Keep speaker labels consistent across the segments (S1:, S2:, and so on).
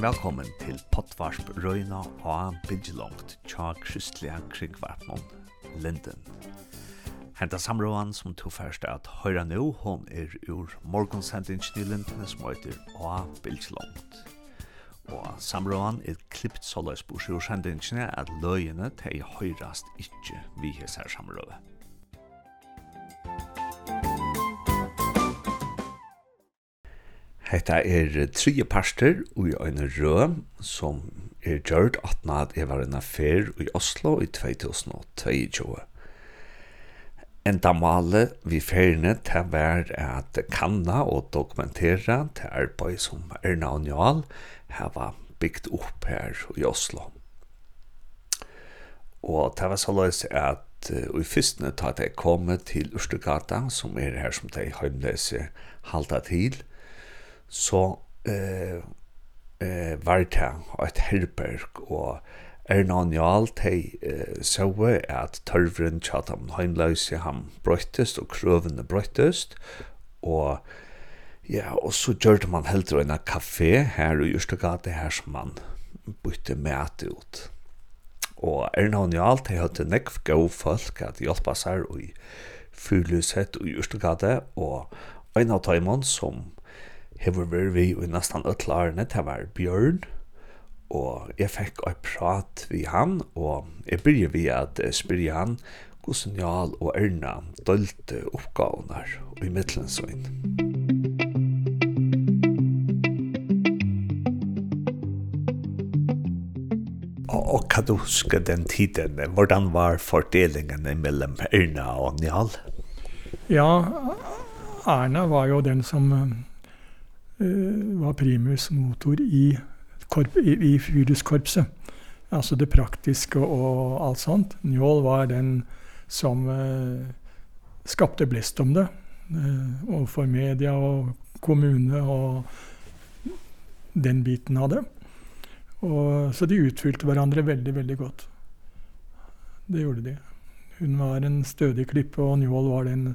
S1: Velkommen til Pottvarsp Røyna og Bidjelongt tja kristelige krigvartmon Linden. Henta samråan som tog først at høyra nå, hon er ur morgonsendingen i Linden som heter A Bidjelongt. Og samråan er klippt så løs bors at løyene til høyrast ikkje vi hesser samråan. Hetta er tre parster i ein rø som er gjørt at nad er var en affær i Oslo i 2022. En damale vi ferne til hver at kanna og dokumentera til arbeid som Erna og Njal hava byggt opp her i Oslo. Og det var så løs at uh, i fyrstene ta at jeg kom til Ørstegata, som er her som de heimløse halda til, så eh, eh, var det ett herberg, og Erna og Njal, de eh, såg at tørvren tjatt om heimløse ham brøttest, og krøvene brøttest, og ja, og så gjorde man heldur en kafé her i Ørstegate, her som man bytte mat ut. Og Erna og Njal, de hadde nekv gau folk at hjelpa seg i fyrløshet i Ørstegate, og en av tøymon som hever vi vi i nesten utlarene til det var Bjørn, og jeg fikk å prat vi han, og jeg begynner vi at spyrje han hvordan Jarl og Erna dølte oppgavene i Midtlandsøyen. Og, hva du husker den tiden, hvordan var fordelingen mellom Erna og Njal?
S2: Ja, Erna var jo den som var primus motor i, korp, i, i fyruskorpset. Altså det praktiske og alt sånt. Njål var den som eh, skapte blest om det. Eh, overfor media og kommune og den biten av det. Og, så de utfyllde hverandre veldig, veldig godt. Det gjorde de. Hun var en stødig klippe, og Njål var den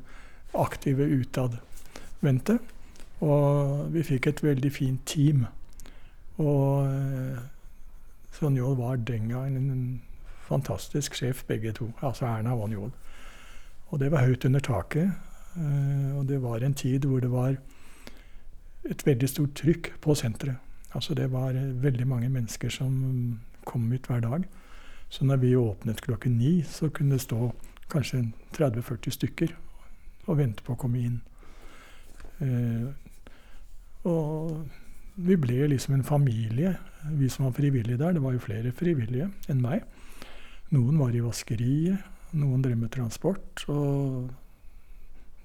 S2: aktive utadvendte. Og vi fikk et veldig fint team. Og Svein Jål var den gangen en fantastisk sjef, begge to. Altså Erna og Jål. Og det var høyt under taket. Og det var en tid hvor det var et veldig stort trykk på senteret. Altså det var veldig mange mennesker som kom ut hver dag. Så når vi åpnet klokken ni, så kunne det stå kanskje 30-40 stykker og vente på å komme inn. Eh, Og vi ble liksom en familie, vi som var frivillige der. Det var jo flere frivillige enn meg. Noen var i vaskeriet, noen drev med transport, og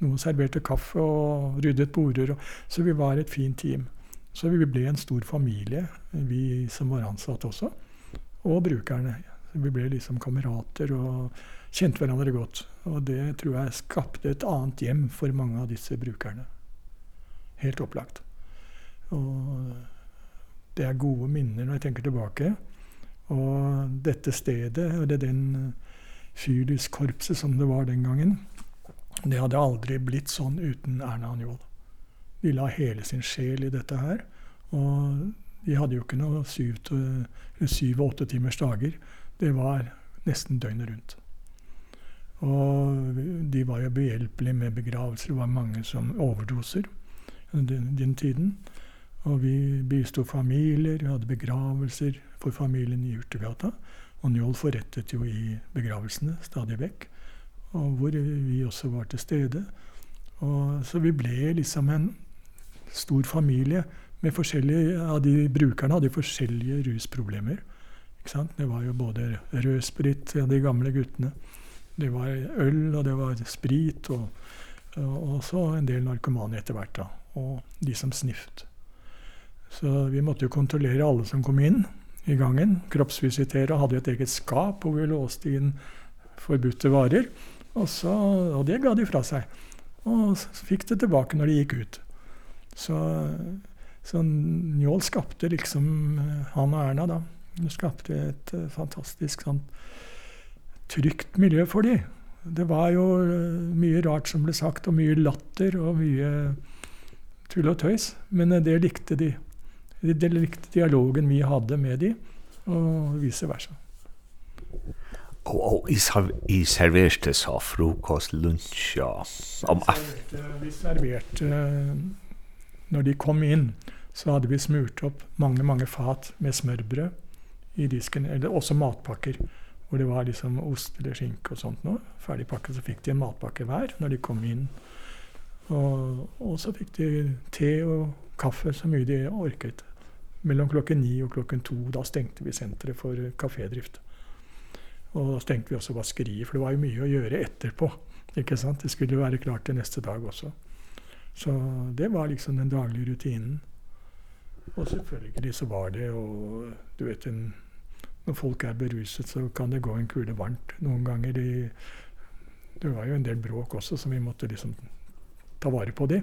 S2: noen serverte kaffe og ryddet border. Så vi var et fint team. Så vi ble en stor familie, vi som var ansatt også, og brukerne. Vi ble liksom kamerater og kjente hverandre godt. Og det tror jeg skapte et annet hjem for mange av disse brukerne. Helt opplagt. Og det er gode minner når jeg tenker tilbake. Og dette stedet, og det er den fyrlyskorpset som det var den gangen, det hadde aldri blitt sånn uten Erna Anjol. De la hele sin sjel i dette her. Og de hadde jo ikke noe syv, til, syv og åtte timers dager. Det var nesten døgnet rundt. Og de var jo behjelpelige med begravelser. Det var mange som overdoser den, den tiden. Og vi bistod familier, vi hadde begravelser for familien i Hurtigrata. Og Njål forrettet jo i begravelsene stadig vekk, og hvor vi også var til stede. Og så vi ble liksom en stor familie med forskjellige av ja, de brukerne hadde forskjellige rusproblemer. Ikke sant? Det var jo både rødsprit, ja, de gamle guttene. Det var øl, og det var sprit, og, og, og så en del narkomane etter hvert. da, Og de som snift. Så vi måtte jo kontrollere alle som kom inn i gangen. Kroppsvisitere hadde jo et eget skap hvor vi låste inn forbudte varer. Og, så, og det ga de fra seg. Og fikk det tilbake når de gikk ut. Så, så Njål skapte liksom han og Erna, da. Hun skapte et fantastisk sånn, trygt miljø for de. Det var jo mye rart som ble sagt, og mye latter og mye tull og tøys. Men det likte de den dialogen vi hadde med de, og vice versa.
S1: Og, og I, i serverte så frokost, lunsj og om
S2: aften? Vi serverte, når de kom inn, så hadde vi smurt opp mange, mange fat med smørbrød i disken, eller også matpakker, hvor det var liksom ost eller skink og sånt nå. Ferdig pakket, så fikk de en matpakke hver når de kom inn. Og, og så fikk de te og kaffe så mye de orket. Mellom klokken 9 og klokken 2, da stengte vi senteret for kafédrift. Og da stengte vi også vaskeriet, for det var jo mye å gjøre etterpå. Ikke sant? Det skulle være klart til neste dag også. Så det var liksom den daglige rutinen. Og selvfølgelig så var det og du vet, en, når folk er beruset, så kan det gå en kule varmt noen ganger. Det, det var jo en del bråk også, så vi måtte liksom ta vare på det.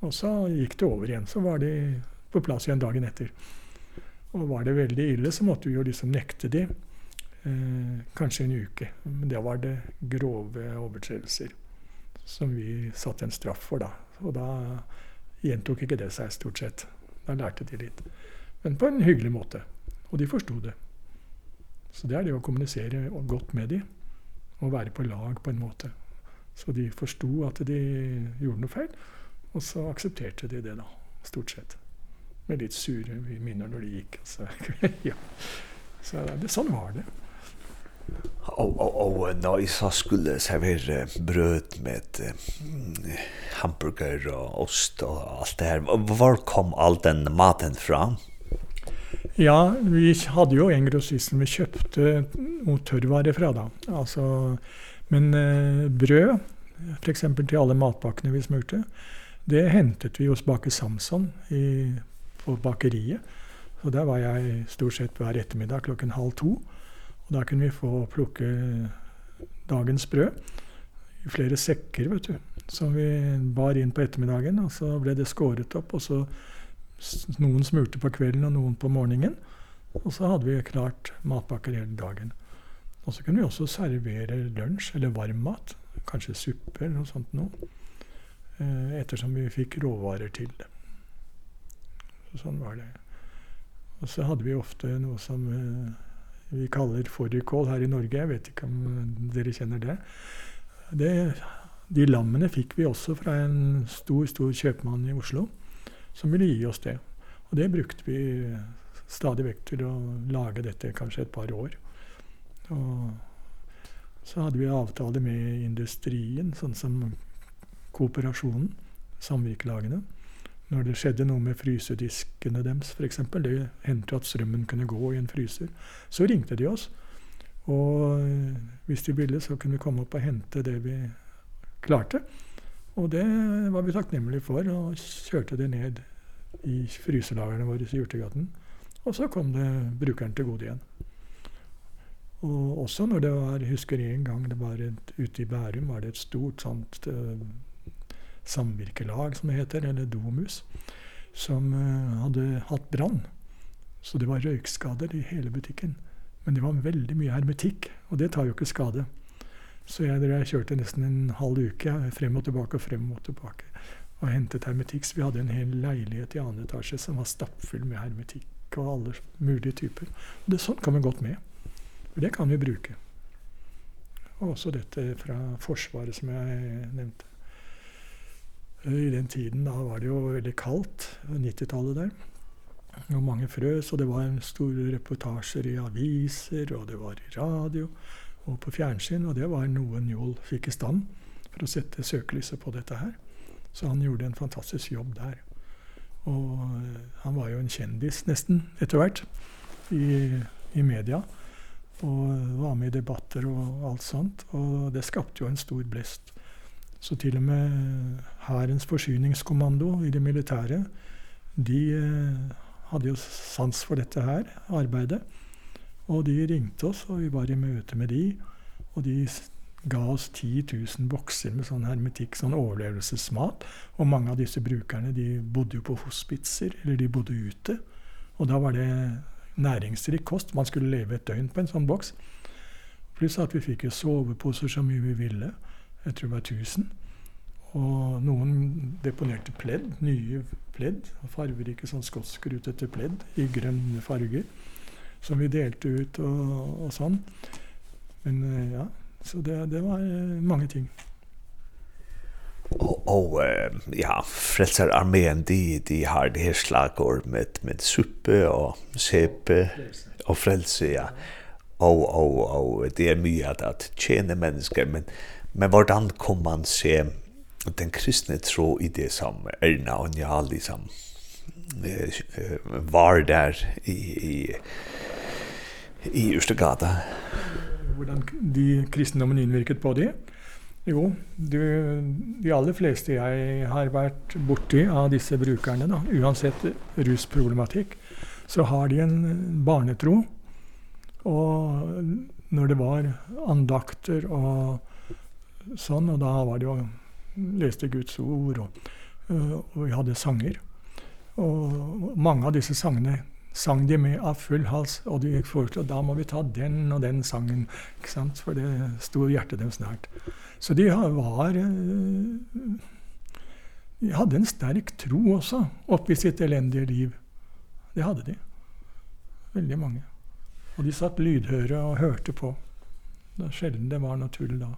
S2: Og så gikk det over igjen, så var det på plass igjen dagen etter. Og var det veldig ille, så måtte vi jo liksom nekte det. Eh, kanskje en uke. Men det var det grove overtredelser som vi satte en straff for da. Og da gjentok ikke det seg stort sett. Da lærte de litt. Men på en hyggelig måte. Og de forstod det. Så det er det å kommunisere godt med de, og være på lag på en måte. Så de forstod at de gjorde noe feil, og så aksepterte de det da, stort sett med litt sure minner när det gick. Så, ja. så det, sånn var det.
S1: Og, og, og når Isa skulle servere brød med mm, hamburger og ost og alt det her, hvor kom all den maten fra?
S2: Ja, vi hadde jo en grossist som vi kjøpte noe tørrvare fra da. Altså, men eh, brød, for eksempel til alle matbakkene vi smurte, det hentet vi hos Bakke Samson i på bakeriet. Så der var jeg stort sett hver ettermiddag klokken halv to. Og da kunne vi få plukke dagens brød i flere sekker, vet du, som vi bar inn på ettermiddagen. Og så ble det skåret opp, og så noen smurte på kvelden og noen på morgenen. Og så hadde vi klart matpakker hele dagen. Og så kunne vi også servere lunsj eller varm mat, kanskje suppe eller noe sånt noe, ettersom vi fikk råvarer til det. Så sånn var det. Og så hadde vi ofte noe som vi kaller fårikål her i Norge. Jeg vet ikke om dere kjenner det. det. De lammene fikk vi også fra en stor, stor kjøpmann i Oslo som ville gi oss det. Og det brukte vi stadig vekk til å lage dette kanskje et par år. Og så hadde vi avtale med industrien, sånn som kooperasjonen, samvirkelagene når det skjedde noe med frysediskene deres, eksempel, Det hendte at strømmen kunne gå i en fryser. Så ringte de oss. Og hvis de ville, så kunne vi komme opp og hente det vi klarte. Og det var vi takknemlige for, og kjørte det ned i fryselagerne våre i Hjortegaten. Og så kom det brukeren til gode igjen. Og også når det var, jeg husker en gang det var et, ute i Bærum var det et stort sånt uh, samvirkelag som det heter, eller Domus, som hadde hatt brann. Så det var røykskader i hele butikken. Men det var veldig mye hermetikk, og det tar jo ikke skade. Så jeg, jeg kjørte nesten en halv uke frem og tilbake og frem og tilbake og hentet hermetikk. Så vi hadde en hel leilighet i andre etasje som var stappfull med hermetikk og alle mulige typer. Og det sånt kan vi godt med. Og det kan vi bruke. Og så dette fra forsvaret som jeg nevnte. I den tiden da var det jo veldig kaldt, 90-tallet der. Og mange frøs, og det var en store reportasjer i aviser, og det var i radio og på fjernsyn, og det var noe Njol fikk i stand for å sette søkelyset på dette her. Så han gjorde en fantastisk jobb der. Og han var jo en kjendis nesten etter hvert i, i media, og var med i debatter og alt sånt, og det skapte jo en stor blest Så til og med herrens forsyningskommando i det militære, de hadde jo sans for dette her, arbeidet. Og de ringte oss, og vi var i møte med de, og de ga oss 10 000 bokser med sånn hermetikk, sånn overlevelsesmat. Og mange av disse brukerne, de bodde jo på hospitser, eller de bodde ute. Og da var det næringsrik kost, man skulle leve et døgn på en sånn boks. Pluss at vi fikk jo soveposer så mye vi ville, og jeg tror det var 1000. Og noen deponerte pledd, nye pledd, farverike sånn skottskrutete pledd i grønne farger, som vi delte ut og, og sånn. Men ja, så det, det var mange ting.
S1: Och och ja, frelser armén de de har det her slagår med med suppe och sepe och frelse, ja. Och och och det är mycket att tjäna mennesker, men Men hvordan kom man se den kristne tro i det som Erna og Njal liksom var der i, i, i Østegata?
S2: Hvordan de kristendommen innvirket på det? Jo, de, de aller fleste jeg har vært borti av disse brukerne, da, uansett rusproblematikk, så har de en barnetro. Og når det var andakter og sånn, og da var det jo, leste Guds ord, og, og vi hadde sanger. Og mange av disse sangene sang de med av full hals, og de foreslo da må vi ta den og den sangen, ikke sant? for det sto hjertet dem snart. Så de var De hadde en sterk tro også, oppi sitt elendige liv. Det hadde de. Veldig mange. Og de satt lydhøre og hørte på. Det er sjelden det var naturlig da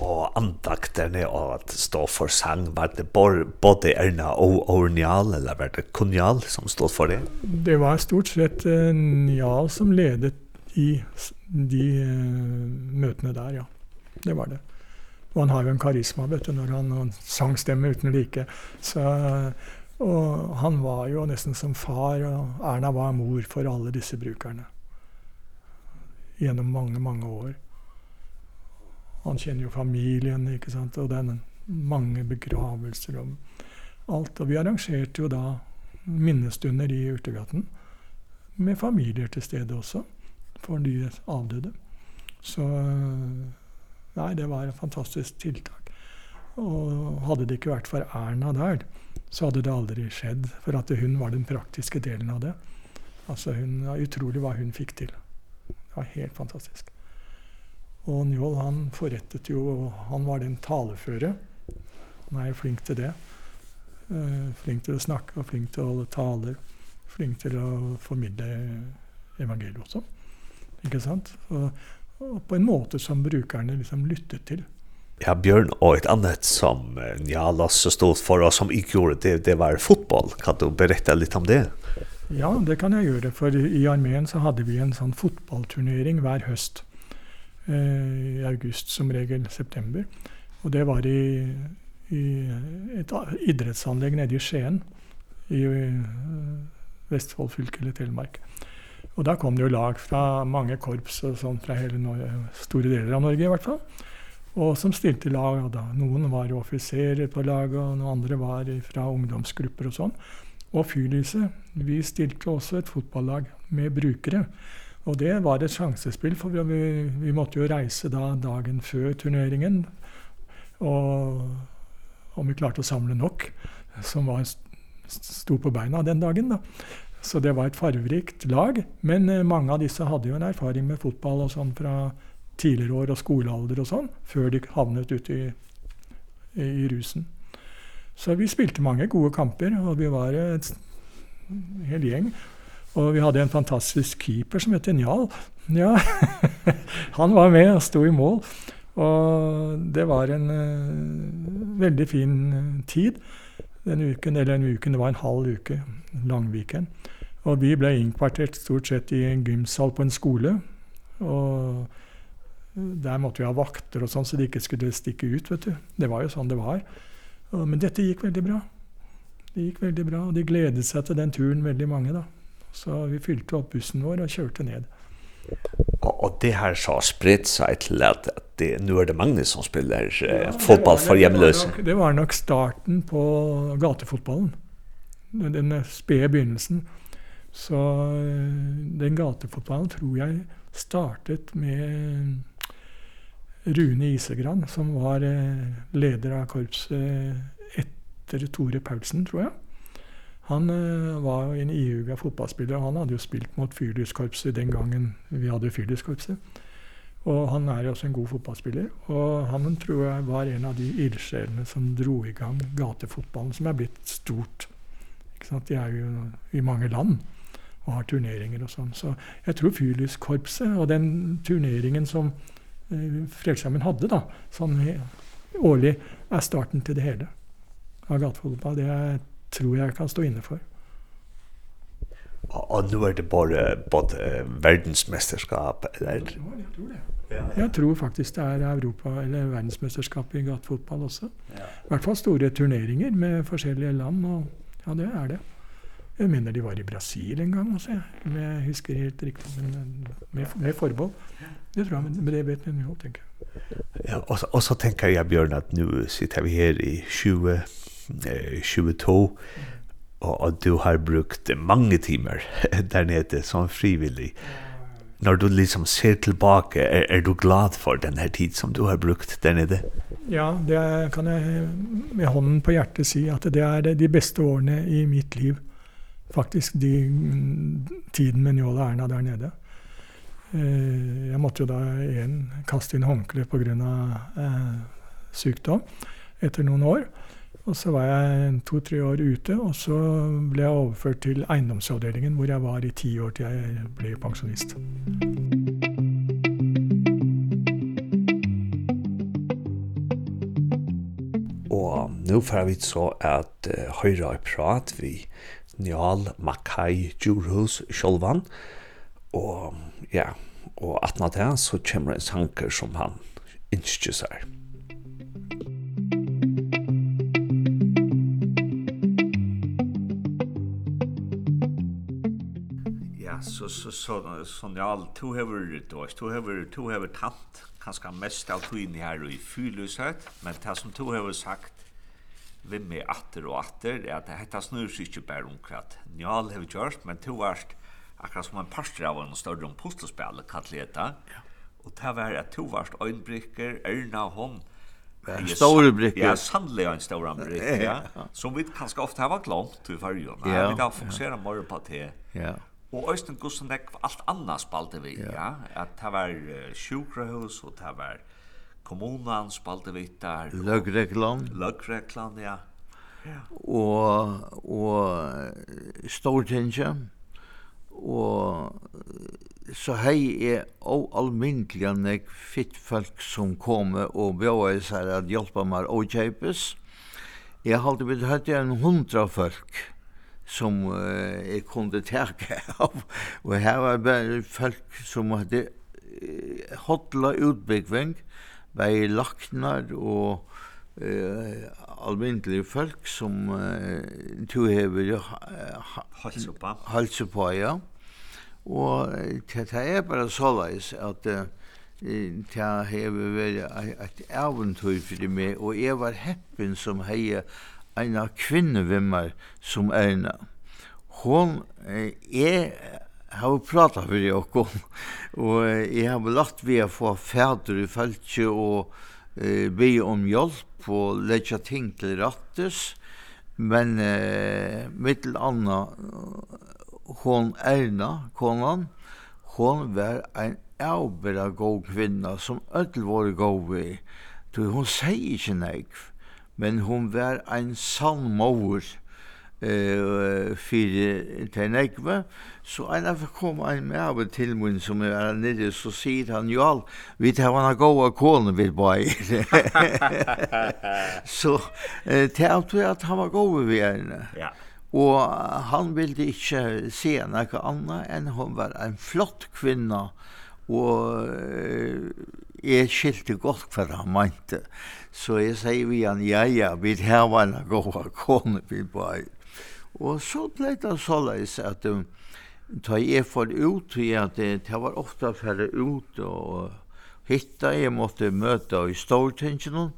S1: og andakterne og at stå for sang, var det både Erna og Ornial, eller var det Kunjal som stod for det?
S2: Det var stort sett uh, Njal som ledet i de uh, møtene der, ja. Det var det. Og han har jo en karisma, vet du, når han, han sang stemme uten like. Så, og han var jo nesten som far, og Erna var mor for alle disse brukerne. Gjennom mange, mange år han kjenner jo familien, ikke sant, og det er mange begravelser og alt. Og vi arrangerte jo da minnestunder i Urtegaten med familier til stede også, for de avdøde. Så nei, det var et fantastisk tiltak. Og hadde det ikke vært for Erna der, så hadde det aldri skjedd, for at hun var den praktiske delen av det. Altså hun, ja, utrolig hva hun fikk til. Det var helt fantastisk. Og Njål han forrettet jo, han var den taleføre. Han er flink til det. Uh, flink til å snakke, flink til å holde taler, flink til å formidle evangeliet også. Ikke sant? Og, og på en måte som brukerne liksom lyttet til.
S1: Ja, Bjørn, og et annet som ja, Lasse stod for, og som ikke gjorde det, det var fotboll. Kan du berette litt om det?
S2: Ja, det kan jeg gjøre, for i armén så hadde vi en sånn fotballturnering hver høst i august som regel september. Og det var i, i et idrettsanlegg nede i Skien i Vestfold fylke eller Telemark. Og da kom det jo lag fra mange korps og sånt fra hele Norge, store deler av Norge i hvert fall. Og som stilte lag, og da noen var jo offiserer på lag, og noen andre var fra ungdomsgrupper og sånn. Og Fyrlyset, vi stilte også et fotballag med brukere. Og det var et sjansespill, for vi, vi, vi måtte jo reise da dagen før turneringen. Og om vi klarte å samle nok, som var sto på beina den dagen. da. Så det var et farverikt lag. Men mange av disse hadde jo en erfaring med fotball og sånn fra tidligere år og skolealder og sånn, før de havnet ute i, i rusen. Så vi spilte mange gode kamper, og vi var en hel gjeng. Och vi hade en fantastisk keeper som hette Njal. Ja. Han var med och stod i mål. Och det var en uh, väldigt fin tid. Den uken eller en uken, det var en halv uke, Langviken. Och vi blev inkvartert stort sett i en gymsal på en skole. Och der måtte vi ha vakter og sånn, så de ikke skulle stikke ut, vet du. Det var jo sånn det var. Men dette gikk veldig bra. Det gikk veldig bra, og de gledet seg til den turen veldig mange, da. Så vi fylte opp bussen vår og kjørte ned.
S1: Og, og det her så spredt seg til at, det, nå er det Magnus som spiller eh, ja, fotball var, for hjemløse.
S2: Det, det var nok starten på gatefotballen. Den, den spede begynnelsen. Så den gatefotballen tror jeg startet med Rune Isegran, som var eh, leder av korpset etter Tore Paulsen, tror jeg. Han uh, var en ihuga fotballspiller. Han hadde jo spilt mot Fyrlyskorpset den gangen vi hadde Fyrlyskorpset. Og han er også en god fotballspiller. Og han tror jeg var en av de ildsjelene som dro i gang gatefotballen, som er blitt stort. Ikke sant? De er jo i mange land og har turneringer og sånn. Så jeg tror Fyrlyskorpset og den turneringen som eh, Frelsesarmeen hadde, da, sånn årlig, er starten til det hele av gatefotball. Det er tror jag kan stå inne för.
S1: Och nu är det bara både världsmästerskap eller?
S2: Ja, jag tror det. Ja, ja. Jag tror faktiskt det är Europa eller världsmästerskap i gattfotboll också. Ja. I alla fall stora turneringar med olika land och ja, det är det. Jag menar de var i Brasil en gång också. Jag husker helt riktigt men med med förbehåll. Det tror jag men, men det vet ni nu tänker.
S1: Ja, och så, och så tänker jag Björn att nu sitter vi här i 20 22 och du har brukt många timmar där nere som frivillig. När du liksom ser tillbaka, är, är du glad för den här tid som du har brukt där nere?
S2: Ja, det kan jag med handen på hjärtat säga att det är de bästa åren i mitt liv. Faktiskt de tiden med Njål Erna där nere. Eh, jag måtte jo da igjen kaste inn håndkle på grunn av eh, sykdom etter noen år. Og så var jeg to-tre år ute, og så ble jeg overført til eiendomsavdelingen, hvor jeg var i ti år til jeg ble pensjonist.
S1: Og nå får vi så at uh, høyre i prat vi Njal Makai Djurhus Kjolvan, og ja, og at nå det så kommer en sanker som han innskjer seg. så så så som jag allt have har to have du to have har tant kanske mest av tiden här i fylushet men det som to have sagt vem med åter och åter är att det heter snurrsyke bär om kvart. Njal have gjort men to varst akkurat som en pastor av en större om pusselspel katleta. Ja. Och det var att to varst ögonbrickor, Erna och hon.
S3: En stor bricka.
S1: Ja, sannlig en stor bricka. Ja. Som vi kanske ofta har glömt i fargen. Ja. Vi kan fokusere mer på det. Ja. Og Øystein Gussendek alt annað spalte vi, ja. ja. At det var uh, sjukrahus, og det var kommunan spalte vi der.
S3: Løgreklan.
S1: Løgreklan, ja.
S3: ja. Og, og Stortinget. Og så hei er og almindelig nek fitt folk som kom og bjøy seg at hjelpa meg å kjøpes. Jeg halte vi hatt en hundra folk. Ja som uh, jeg kunne terke av. Og her var bare folk som hadde uh, hotla utbyggving, bare laknar og uh, almindelige folk som uh, to hever uh, halsa på ja og det er bare så leis at uh, det hever vært et eventyr for meg og jeg var heppen som heie eina kvinne við meg som eina. Hon er har pratat för dig och och jag har lagt vi att få färder i fältet och eh, be om hjälp och lägga ting till rattes men eh, mittel anna hon Erna konan hon var en avbra god kvinna som öll var god vi hon säger inte nej men hon var ein salmor eh fyrir tenekva så ein af kom ein med til mun som er nede så sier han jo all vi tar han goa kone við boy så eh tært at han var goa við henne ja. Og han ville ikkje se nokre anna enn hon var ein flott kvinna og jeg skilte godt hva han mente. Så jeg sier vi han, ja, ja, vi her var en kone vi bare. Og så ble det såleis at um, ta jeg får ut, ja, det, det var ofte færre ut og hitta, jeg måtte møte i Stortingen,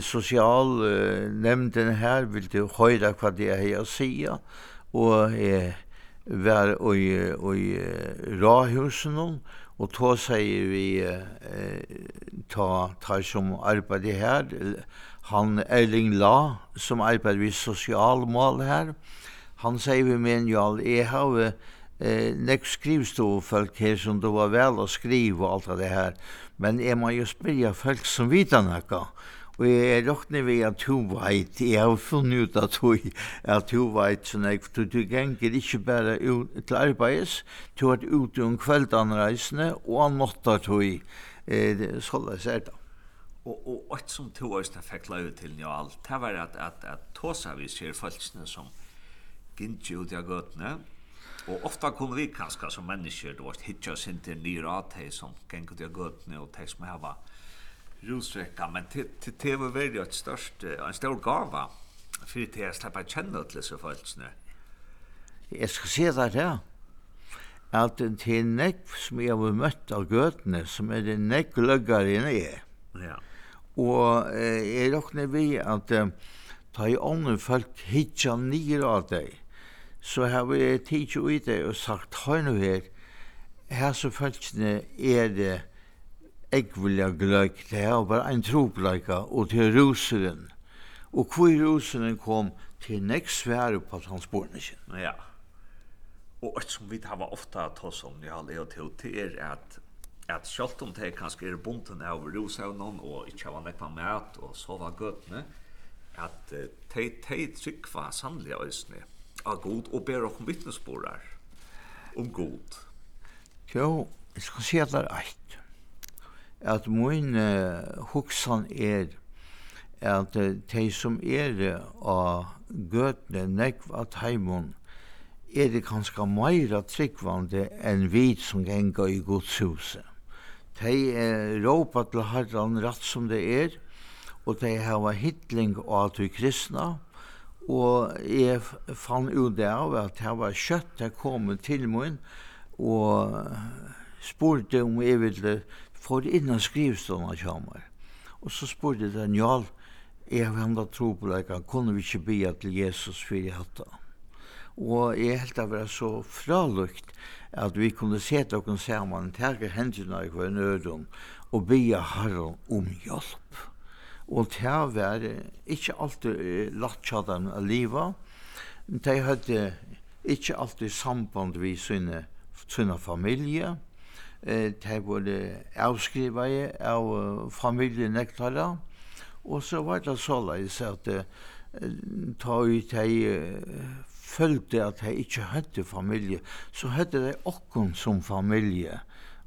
S3: sosialnemnden her ville høyre hva det er jeg sier, og jeg var i, i, i Rahusen, og og ta sier vi eh, ta, ta som arbeider her, han Erling La, som arbeider vi sosialmål her, han sier vi men ja, jeg har eh, nek skrivstoffolk her som det var vel å skrive og alt av det her, men jeg må jo spyrja folk som vitan nekka, Og jeg er råkne ved at du veit, jeg har funnet ut at du, at du veit, sånn jeg, for du ganger ikke bare ut til arbeids, du har vært ute om kveldanreisene, og han måtte at hun, eh, jeg er det.
S1: Og, og et som to øyne fikk løy til Njal, det var at, at, at tåsa vi ser folkene som gynner ut av gøtene, og ofta kunne vi kanskje som mennesker, det var hittja sin til nye rad, som gynner ut av gøtene, og de som har vært rusrekka, men det var veldig et størst, en stor gava, for det er slipper kjenne til disse følelsene.
S3: Jeg skal si deg det, at det er nekv som jeg har møtt av gøtene, som er det nekv løggar enn jeg.
S1: Ja.
S3: Og eh, jeg råkner vi at eh, ta i ånden folk hitja nir av deg, så har vi tidsi ui deg og sagt, høy nå her, her så folkene er det eg vilja gløk, det er bare ein trobleika, og til ruseren. Og hvor ruseren kom til nek svære på hans bornisjen.
S1: Ja. Og et som vi har ofta tås om, ja, det er til, det er at at sjálvt om det kanskje er bunten av rusevnen, og ikke var nekva mat og sova gøtene, at uh, de, de trykva sannlige øsne av god og ber om vittnesborar om god.
S3: Jo, jeg skal si at det er eit at min uh, hugsan er at uh, de som er av gøtene nekv at heimun er det kanskje meira tryggvande enn vi som genga i godshuset. De uh, råpa til herran rett som det er, og de hava hittling av at vi kristna, og jeg fann ut det av at det var kjøtt jeg kom til min, og spurte om jeg ville for inn og skrivstående. Og så spurte den Njal, jeg har henda tro på deg, kunne vi ikke be til Jesus for i hatta. Og jeg helt av det så fralukt at vi kunne se til dere sammen, terke hendene i hver nødom, og be Herren om hjelp. Og det var ikke alltid lagt seg dem å. De hadde ikke alltid samband vi sine, sine familier, eh det var avskrivare av familien Nektala og så var det således att ta ut hej følte at jeg ikke hadde familie, så hadde jeg okkon som familie,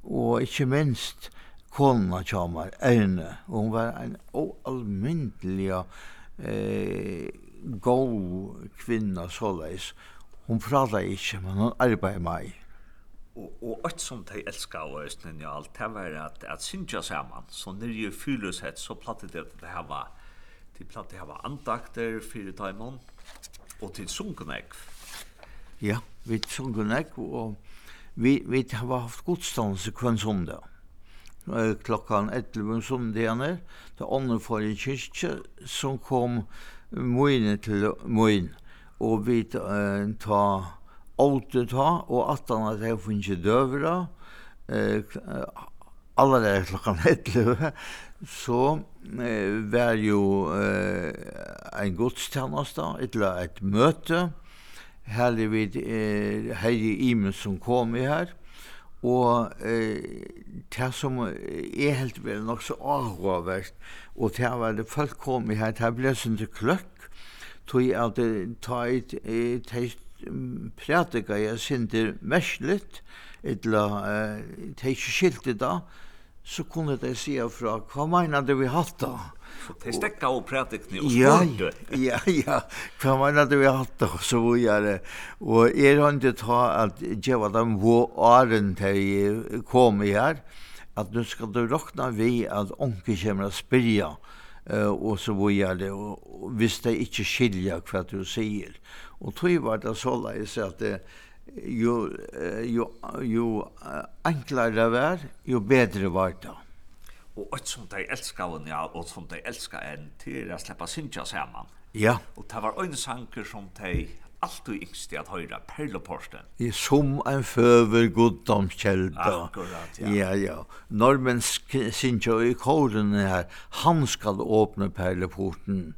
S3: og ikke minst kona kjamar, Erne, og hun var en oalmyndelig eh, god kvinna såleis. Hun prata ikke, men hun arbeid meg
S1: og og alt som de elska og östnen ja alt det var at at synja saman så när ju fylles så platte det at det här var till platte här var andakter för timon och till sunkenek.
S3: Ja, vi sunkenek og vi vi har haft godstånd kvann som det. Eh klokkan 11 som det är det andra för en kyrka som kom moine til moin og vi eh, ta åte ta, og at han at jeg finner døvra, eh, alle der klokkan etter, så eh, var jo eh, en godstjeneste, eller et møte, her er vi eh, Heidi Imen som kom i her, og eh, det som er helt vel nok så avhåverst, og det var det folk kom i her, det ble sånn til kløkk, tog at det tar et, et, prætika jeg sindir mersligt, etla uh, teg ikke skilti da, så kunne de sige fra, hva mener du vi hatt da?
S1: De stekka og prætikni og spørte.
S3: Ja, ja, hva mener du vi hatt da, så hvor jeg det. Og jeg har ikke ta at djeva dem hvor åren de kom i her, at nu skal du råkna vi at onke kommer å spyrja, og så vidare og hvis visste ikke skilja hva du sier. Og tog var det så leis at det, jo, jo, jo enklare var, jo bedre var det.
S1: Og alt som de elskar henne, ja, og som de elskar en til å slippe synja sammen.
S3: Ja.
S1: Og det var en sanker som de alltid yngst i at høyra perleporste.
S3: I som en føver goddomskjelda.
S1: Akkurat, ja.
S3: Ja, ja. Når men i kåren her, han skal åpne perleporten.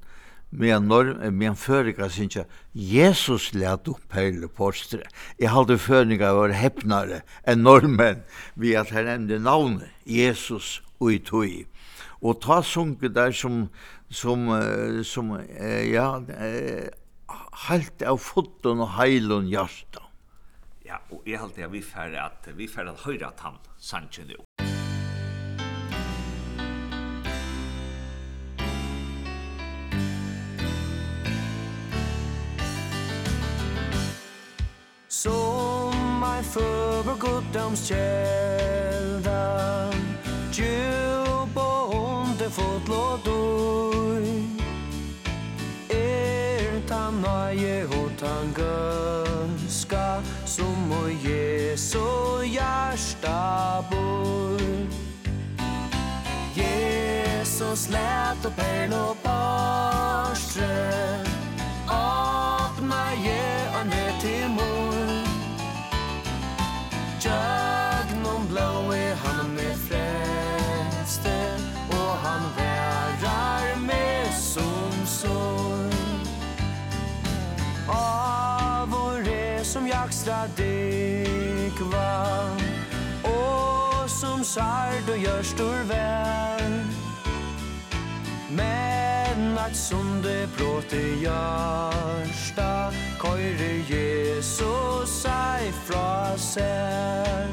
S3: Men når men føringar synes Jesus let opp perleporster. Jeg halde føringar var heppnare enn normen vi at her nevnte navnet Jesus og i tog. Og ta sunket der som, som, som, ja, halt av fotton og heilun hjarta.
S1: Ja, og jeg halte at vi fer at vi fer at høyre at han
S4: sannsyn jo. Sommar goddoms guddomskälda Djup och ond är fotlådor nøye og tan gønska Som og Jesu hjärsta bor Jesus lät och perl och barstre ekstra dikva Og som sær og gjør stor vær Men at som det bråte hjørsta Køyre Jesus seg fra sær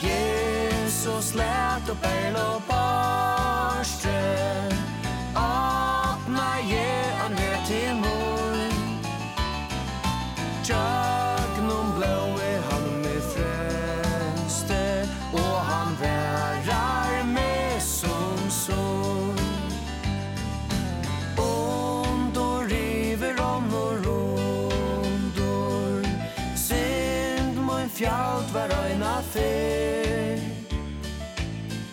S4: Jesus let og perl og barstre Tjøknum blåi han med frøste Og han værar med som sol Ondor river om og rondor Sind mun fjalt var øyna fer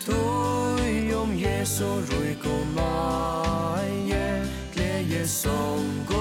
S4: Tøy om Jesu ruik og maie Gleie sång og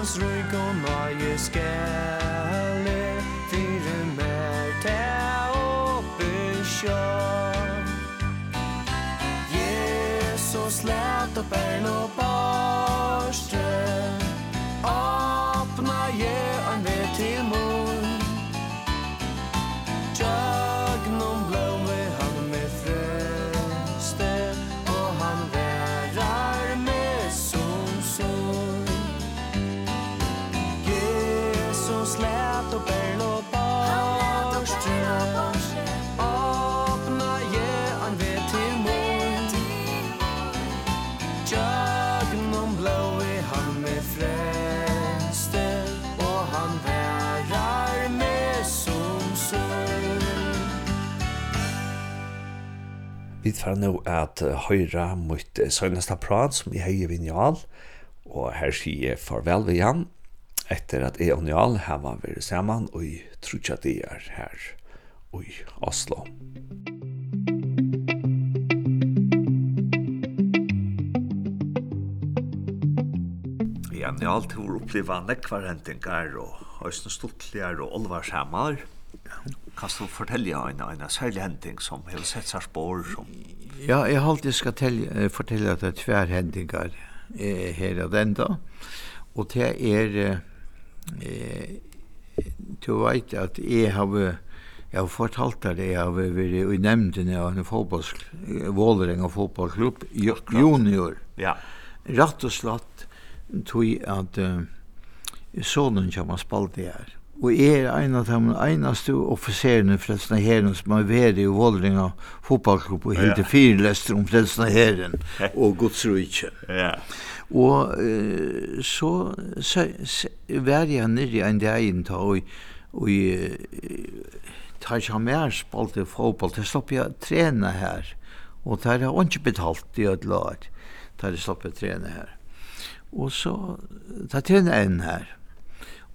S4: hans rygg og nøye skelle Fyre mer te oppe sjå Jesus let opp en og bar
S1: Vi får nå at høyre mot søgneste prat som jeg heier vinjal, og her sier jeg farvel ved Jan, etter at jeg og Njal har vært sammen, og i tror det at jeg er her i Oslo. Ja, Njal tror å oppleve nekvar hentingar, og Øystein Stortligar og Olvar Kan du fortelle en, en særlig hending som har sett seg spår? Som...
S3: Ja, jeg har alltid skal telja, fortelle at det er tver hendingar eh, her og den da. Og det er... Eh, du vet at jeg har... Jeg har fortalt deg det, jeg har vært i nevndene av en fotballsklubb, og fotballklubb, junior.
S1: Ja.
S3: Rett og slett tog at uh, sonen kommer spalt det her. Og jeg er en av de eneste offiserene Frelsene Herren som har vært i Våldringa fotballklubb og helt til fire lester om Frelsene Herren og Guds rike.
S1: Ja.
S3: Og uh, så, så, så var jeg nere en dag inn til og, og uh, tar ikke mer spalt i fotball, til slapp jeg trene her. Og der har ikke betalt i et lag, der slapp jeg trene her. Og så tar jeg trene en her.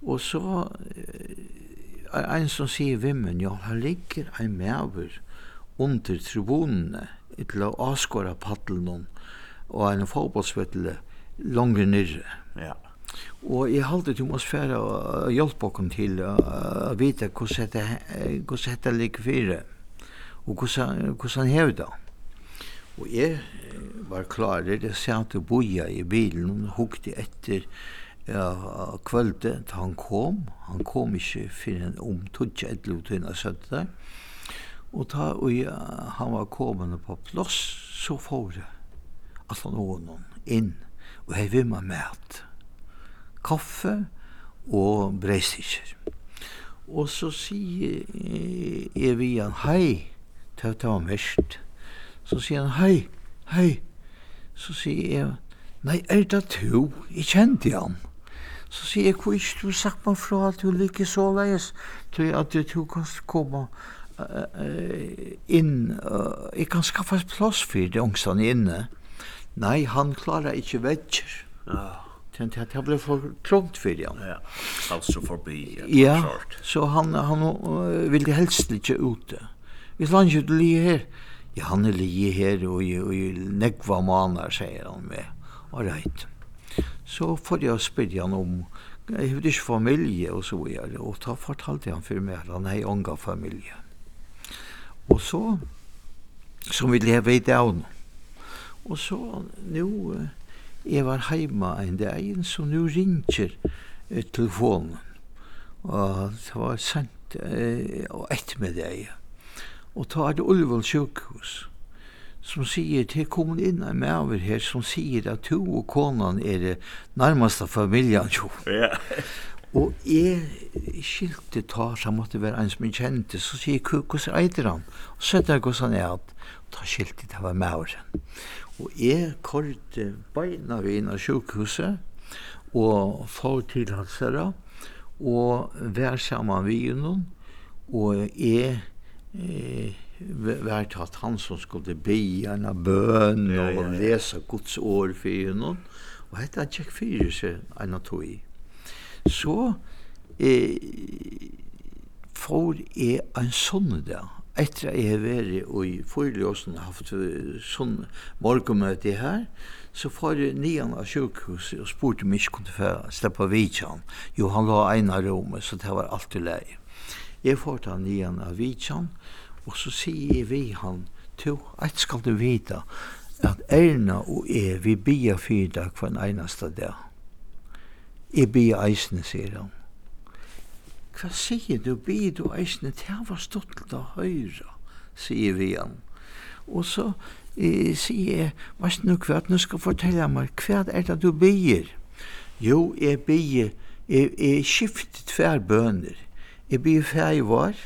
S3: Og så er ein som sier vimmen, ja, her ligger ein mever under tribunene til å avskåre paddelen og en fotbollsvettel langt nyrre.
S1: Ja.
S3: Og jeg halte til oss fære og hjelpe oss til å vite hvordan dette ligger fire og hvordan hever det. Og jeg var klar, jeg sa til boja i bilen og hukte etter ja, kvölde, han kom, han kom ikke fyrir en om tudja etlu tøyna søtte der, og ta, og ja, han var komende på plass, så får jeg at han noen inn, og hei med mæt, kaffe og breisikker. Og så sier jeg vi han hei, til at det var mest, så sier han hei, hei, så sier jeg, nei, er det to? Jeg kjente han. Ja så sier jeg, hvor ikke du sagt meg fra at du liker så leis, til at du kan komme inn, jeg kan skaffa plass for det ungstene inne. Nei, han klarer ikke vekker.
S1: Ja.
S3: Den at har blivit för trångt för han.
S1: Ja. altså forbi.
S3: Ja. Så han han vill helst ikke ute. Vi han ju li her, Ja, han är li og, og, och näkva manar sier han med. All right så får jeg spyrja han om jeg har ikke familie og så videre og da fortalte han for meg at han har unga familie. Og så som vi lever i dag og så nå jeg var heima en dag så nå ringer telefonen. Og det var sent eh, og deg og ta er det Ulvål sjukhus som sier til kom inn en maver her som sier at to og konan er det nærmeste familien jo.
S1: Ja.
S3: og jeg skilte ta så måtte være en som jeg kjente, så sier jeg hvordan eider han? Og så der hvordan han er at ta skilte til å være maveren. Og jeg korte beina vi inn av sjukhuset og få til hans herre og vær sammen vi innom og jeg eh, var det han som skulle be en av bøn
S1: ja, ja, ja.
S3: og lese Guds år for henne. Og hette han tjekk fire seg en av tog i. Så eh, får jeg en sånn dag. Etter at jeg har vært og i forelåsen har haft sånn morgenmøte her, så får jeg nian av sjukhuset og spurte om jeg ikke kunne få slippe vidtjen. Jo, han la en av rommet, så det var alltid leie. Jeg får ta nian av vidtjen, og og så sier jeg vi han, to, et skal du vite, at Erna og jeg, vi bia fyrir dag for en eneste dag. Jeg bia eisne, sier han. Hva sier du, bia du eisne, det var stolt å høyra, sier vi han. Og så eh, sier jeg, hva er det hva, nå skal fortelle meg, hva er det du bier? Jo, jeg bier, jeg, jeg skiftet tver bøner. Jeg bier fer i var,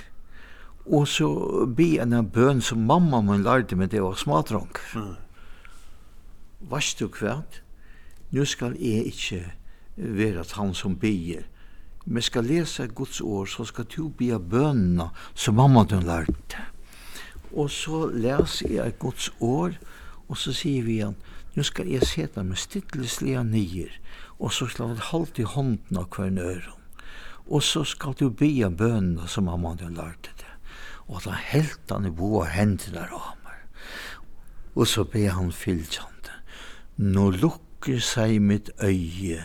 S3: Og så be en av bøn som mamma min lærte meg det var smadrong.
S1: Mm.
S3: Vast du kvært? Nu skal jeg ikke være at han som ber. Men skal lese Guds år, så skal du be bønene som mamma din lærte. Og så leser jeg Guds år, og så sier vi igjen, nu skal jeg sete meg stilleslige nyer, og så skal jeg holde i hånden av hver nøren. Og så skal du be bønene som mamma din lærte og da helt han i boa og hendene av meg. Og så be han fylltjande, Nå lukker seg mitt øye,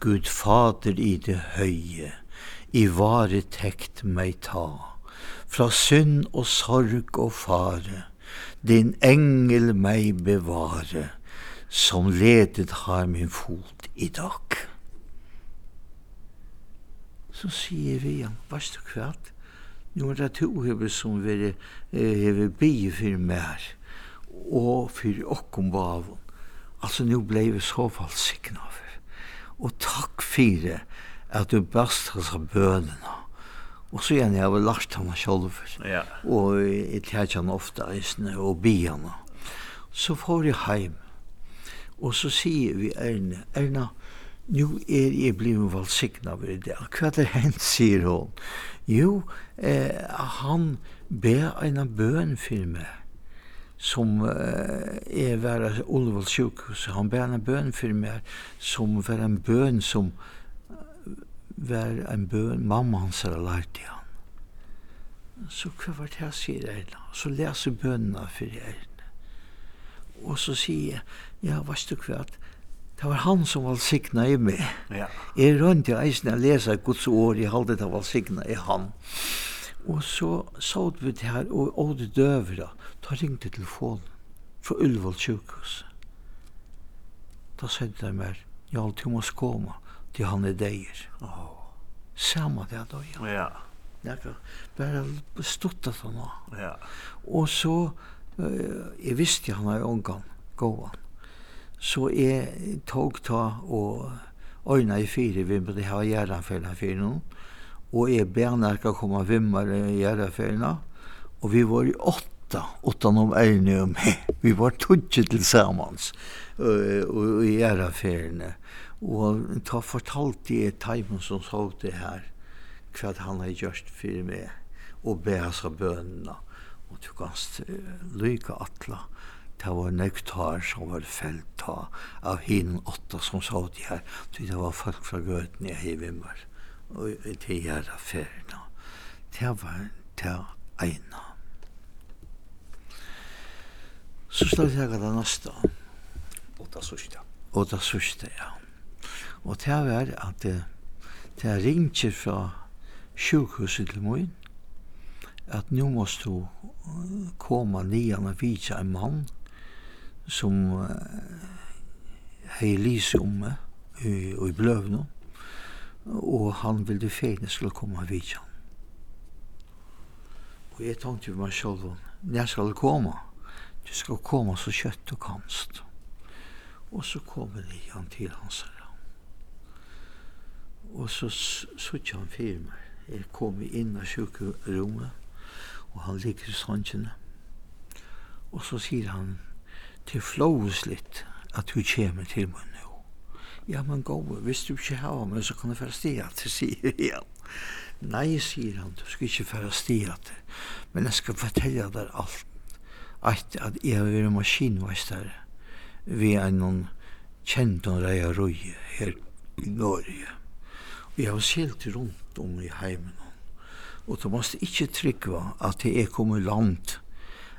S3: Gud fader i det høye, i vare tekt meg ta, fra synd og sorg og fare, din engel meg bevare, som ledet har min fot i dag. Så sier vi igjen, varst du kvart? nu er det to hever som vi hever bygge for mer og for okkom bavon. Altså nu blei vi så fall sikna for. Og takk for at du bast hans av bønene. Og så gjerne jeg har lagt henne selv for.
S1: Ja.
S3: Og jeg tjert henne ofte eisene og bi. Så får jeg heim. Og så sier vi Erne, Erna, nu er jeg blivet valsikna for det. Hva er det hent, sier hun. Jo, eh, han be en bøn for meg som eh, er vera Olvold sjukhus. Han be en bøn for meg som var en bøn som var en bøn mamma hans har lært i han. Så hva var det jeg sier Erna? Så leser bønene for Erna. Og så sier jeg, ja, hva er det hva, Det var han som var signa i meg.
S1: Ja.
S3: Jeg rønte eisen jeg leser Guds ord, jeg halde det var signa i han. Og så sa vi det her, og Åde Døvra, da ringte telefonen fra Ullevål sjukhus. Da sa de meg, ja, du må skåma til han er deir.
S1: Oh.
S3: Samma det da, ja.
S1: Ja.
S3: Jeg kan bare stutta han nå.
S1: Ja.
S3: Og så, uh, jeg visste han er ungan, gåan. Så jeg tog ta og øyna i fire vi måtte har gjerdanfellene for noen, og jeg bernerka komma vimmar i gjerdanfellene og vi var i åtta, åtta noen øyne og meg, vi var tudje til samans uh, i gjerdanfellene, og ta fortalte jeg taimen som så det her, hva han har gjort for meg, og be hans av bønene, og du kanst uh, lykke atla, det var nektar som var felt av hin åtta som sa det her, det var folk fra gøten i Heivimmer, og til gjerra ferna. Det var det ena. Så slag jeg det neste.
S1: Åtta sørste.
S3: Åtta sørste, ja. Og det var at det, det ringte fra sjukhuset til Moin, at nu måst du koma nian og vidja en mann som uh, hei lise om meg i, i bløvnå, og han ville fegne skulle komme av vidjan. Og jeg tenkte meg selv om, når skal komme? Du skal komme så kjøtt du kanst. Og så kommer det han til hans herre. Og så sutt han fyrir meg. Jeg kom inn av sjukerommet, og han ligger i sandkjene. Og så sier han, til flåusligt at du kommer til meg nå. Ja, men gå, hvis du ikke har meg, så kan du fære stia til, sier han. Nei, sier han, du skal ikke fære stia til, men jeg skal fortelle deg alt. At, at jeg har vært maskinveistere ved en kjent og reia røye her i Norge. Og jeg har silt rundt om i heimen. Og du måste ikke trykva at jeg kom i land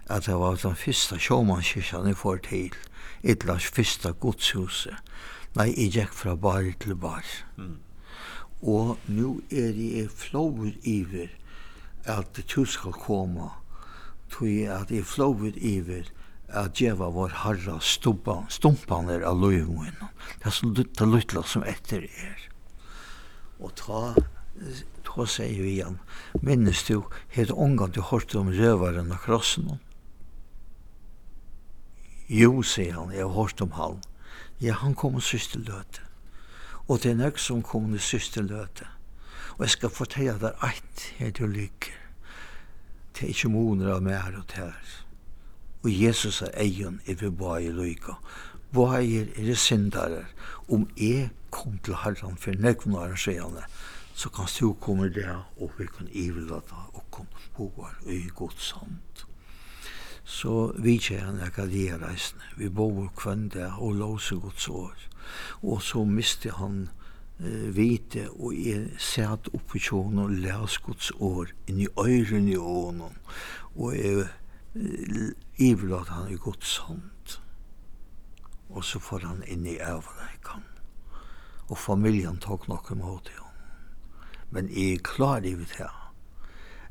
S3: at det var den fyrsta sjåmannskirkan jeg får til, Idlars fyrsta godshuset. Nei, jeg gikk fra bar til bar.
S1: Mm.
S3: Og nu er jeg flåver iver at du skal komme, tog at jeg flåver iver at djeva var harra stumpaner av løyvungen. Det er så lutta lutla som etter er. Og ta, Då säger vi igen, minnes du, heit ångan du hårte om røvaren av krossen, Jo, sier han, jeg har hørt om han. Ja, han kom og syste løte. Og det er nok som kom og syste løte. Og jeg skal fortelle deg eit, jeg til lykke. Det er ikke moner av mer og tær. Og Jesus er egen i vi bare i lykke. Bare er det syndere. Om jeg kom til herren for nekvnaren, sier han det så kan du komme der og vi kan ivelata og kom på og i godt samt så vi kjenner jeg av de reisene. Vi bor kvann der og låse gods år. Og så miste han uh, vite og jeg satt oppe i kjån og læs gods år inn i øyren i ånen. Og jeg ivelat han i gods hånd. Og så får han inn i øvreikan. Og familien tok nok imot det. Men jeg er klar i det her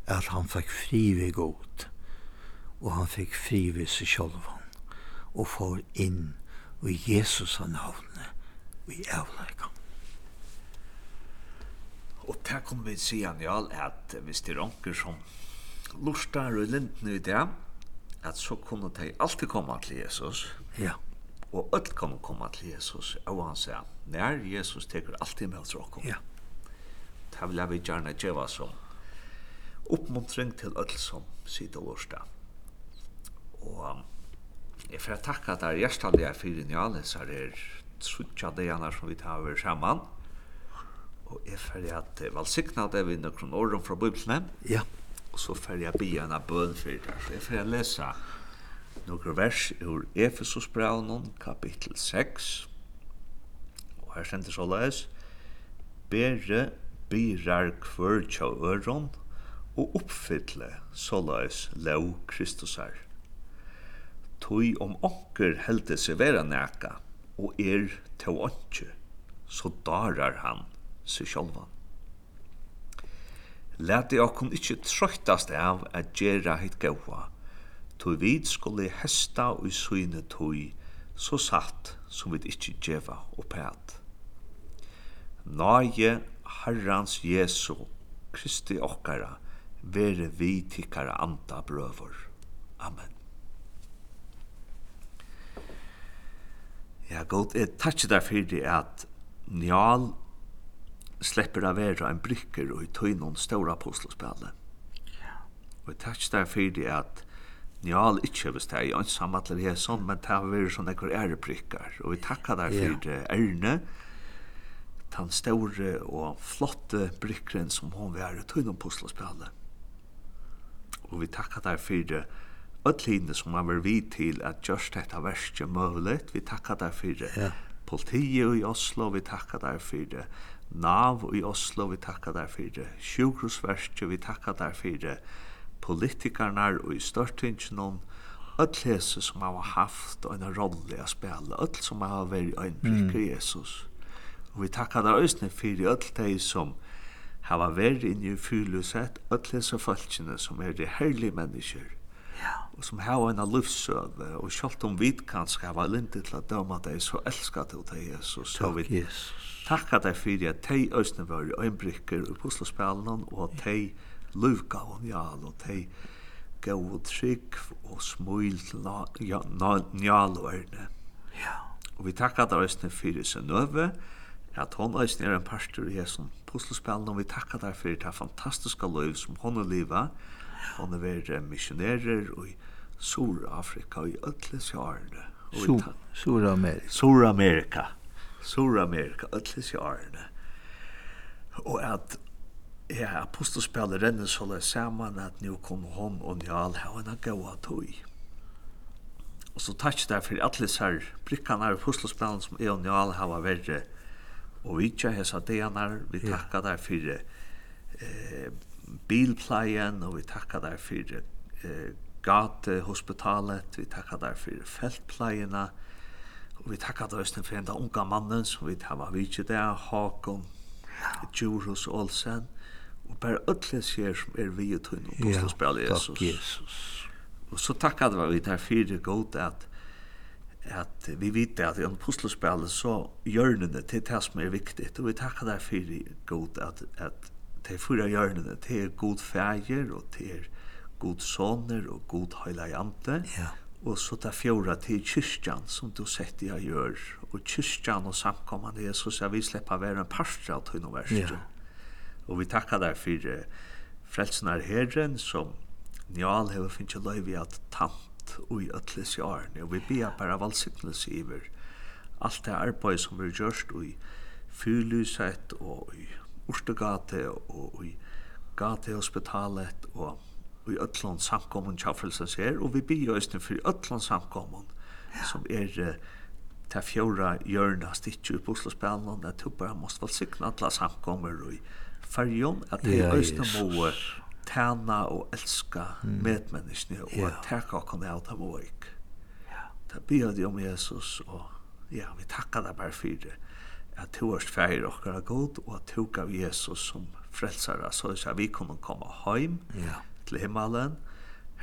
S3: at han fikk fri ved godt og han fikk fri ved seg selv og får inn i Jesus av navnet i avleika.
S1: Og der kommer vi si han ja, at hvis det er onker som lortar og lintene i det, at så kunne de alltid komme til Jesus.
S3: Ja.
S1: Og alt kunne komme til Jesus, og han sier, nær Jesus teker alltid med oss råkken.
S3: Ja.
S1: Det vil jeg gjerne gjøre som oppmuntring til alt som sitter lortar. Og jeg får takka der hjertelig er fyrir Njales så er trutja gjerne som vi tar over sammen. Og jeg får at valsikna det vi noen åren fra Bibelen.
S3: Ja.
S1: Og så får jeg bia en bøn for det. Så jeg får lesa noen vers ur Efesusbraunen, kapittel 6. Og her stender så løs. Bere byrar kvör tja øron og oppfylle såleis lov Kristusar tui om onker helde seg vera neka, og er til åndsje, så darar han seg sjálvan. Læti okkum ikkje trøytast av at gjerra hitt gaua, tui vid skulle hesta og syne tui, så satt som vi ikkje djeva og pæt. Nage Herrans Jesu, Kristi okkara, vere vi tikkara anda brøver. Amen. Ja, godt. Jeg takk der for det at Njal slipper av være en brykker og i tøynon ståra puslespillet. Ja. Og jeg takk der for det at Njal ikke hvis det er ansam at det er sånn, men det har vært sånn ekkur ærebrikker. Og vi takkar der for det Erne, den store og flotte brykkeren som hon var i tøynon apostelspillet. Og vi takkar der for det öll som man var vid til at just detta verste mövlet, vi tackar där för
S3: ja.
S1: politiet i Oslo, vi tackar där för NAV i Oslo, vi tackar där för sjukhusverste, vi tackar där för politikerna och i störtingen öll hese som har haft en rolle att spela, öll som har varit en prick i Jesus. Och vi tackar där östne för öll de som har varit inne i fyrluset, öll hese folkene som är de härliga människor og som har en livsøve, og selv om vi kanskje har lintet til å døme deg, så elsker du deg, Jesus. Så vi takker deg for at deg østene var i øynbrikker i puslespillene, og at deg luvga og njal, og deg gav og trygg og smil til njal og ørne.
S3: Ja.
S1: Og vi takker deg østene for sin nøve, at hon østene er en parster i hesson puslespillene, og vi takker deg for det fantastiske liv som hon er livet, hon er vært missionærer og i Sur-Afrika og i
S3: ölle
S1: sjarne.
S3: Sur-Amerika.
S1: Sur-Amerika. Sur-Amerika, ölle sjarne. Og at ja, apostelspillet renner så det saman at nu kom hon og njal hava en gaua tog. Og så takk der for alle sær brikkan av apostelspillet som er og njal hava verre. Og vitja hesa deanar, vi takka der for eh, bilpleien, og vi takka der for eh, gate hospitalet, vi takka der fyrir feltpleiena, og vi takkar der æstene fyrir enda unga mannen som vi hava vitsi der, Håkon, Djurhus Olsen, og bare ötlige sér som er vi og tunn og bostadspel Jesus.
S3: Ja, Jesus.
S1: Og så takkar der vi der fyrir god at at vi vet at i en puslespel så hjørnene til det som er viktig, og vi takkar der fyrir god at, at de fyra hjørnene, det er god fæger og det er god soner og god heilig.
S3: Ja.
S1: Og så ta fjóra til kyrkjan som du sett jeg gjør. Og kyrkjan og samkommande Jesus, jeg vil slippe være en parstra av tøyne verste.
S3: Ja.
S1: Og vi takkar deg for frelsnar herren som njal hever finnst løyvi at tant og i ötlis i årene. Og vi bia bara valsiktelse iver alt det arbeid som vi gjørst og i fyrlyset og i Ortegate og i Gatehospitalet og i öllon samkommun tjafrelsens her, og vi byr øysten for öllon samkommun, ja. som er uh, ta fjóra hjørna stitju upp Oslo spelen, at du bara måste vel sikna alla samkommer og i at
S3: det
S1: er
S3: øysten
S1: må tæna og elska mm. medmenneskene, og
S3: ja.
S1: teka okkon av det. Ja. Ta byr de om Jesus, og ja, vi takkar deg bare for det, at du er færger okkar god, og at du gav Jesus som frelsara så att vi kommer koma heim.
S3: Ja
S1: til himmelen,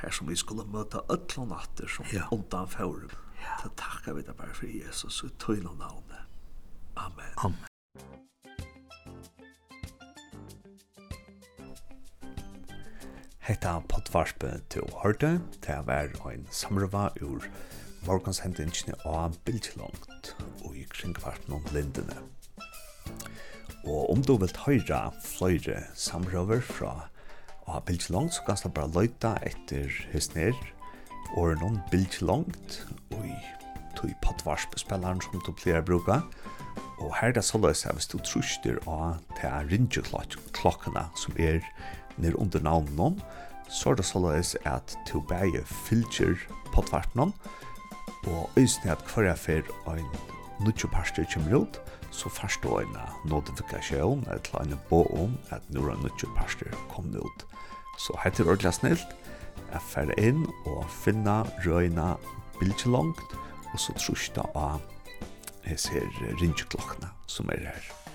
S1: her som vi skulle møte ødlån natter som
S3: ja.
S1: undan fjorden. Ja. Så takker vi deg bare for Jesus og tøyne navnet. Amen.
S3: Amen.
S1: Hetta potvarspe til Hørte, til å være en samrøva ur morgonshendingene av bildslångt og i kringkvarten om lindene. Og om du vil høre flere samrøver fra Og av bilds langt så kan du bare løyta etter hysner, og noen bilds langt, og i tog potvarspespilleren som du pleier å bruke. Og her er det så løs at hvis du truster av til rinjeklokkene som er nere under navnet, noen, så er det så løs at du bare fylger potvarpene, og øyne at hver jeg fer en nødvendig parster kommer ut, så først då en notifikasjon, et eller annet bo om at nå er nutjo parster kommet ut. Så hette det ordentlig snilt jeg fer inn og finna røyna bildet langt og så trusta av hese her ringeklokkene som er her.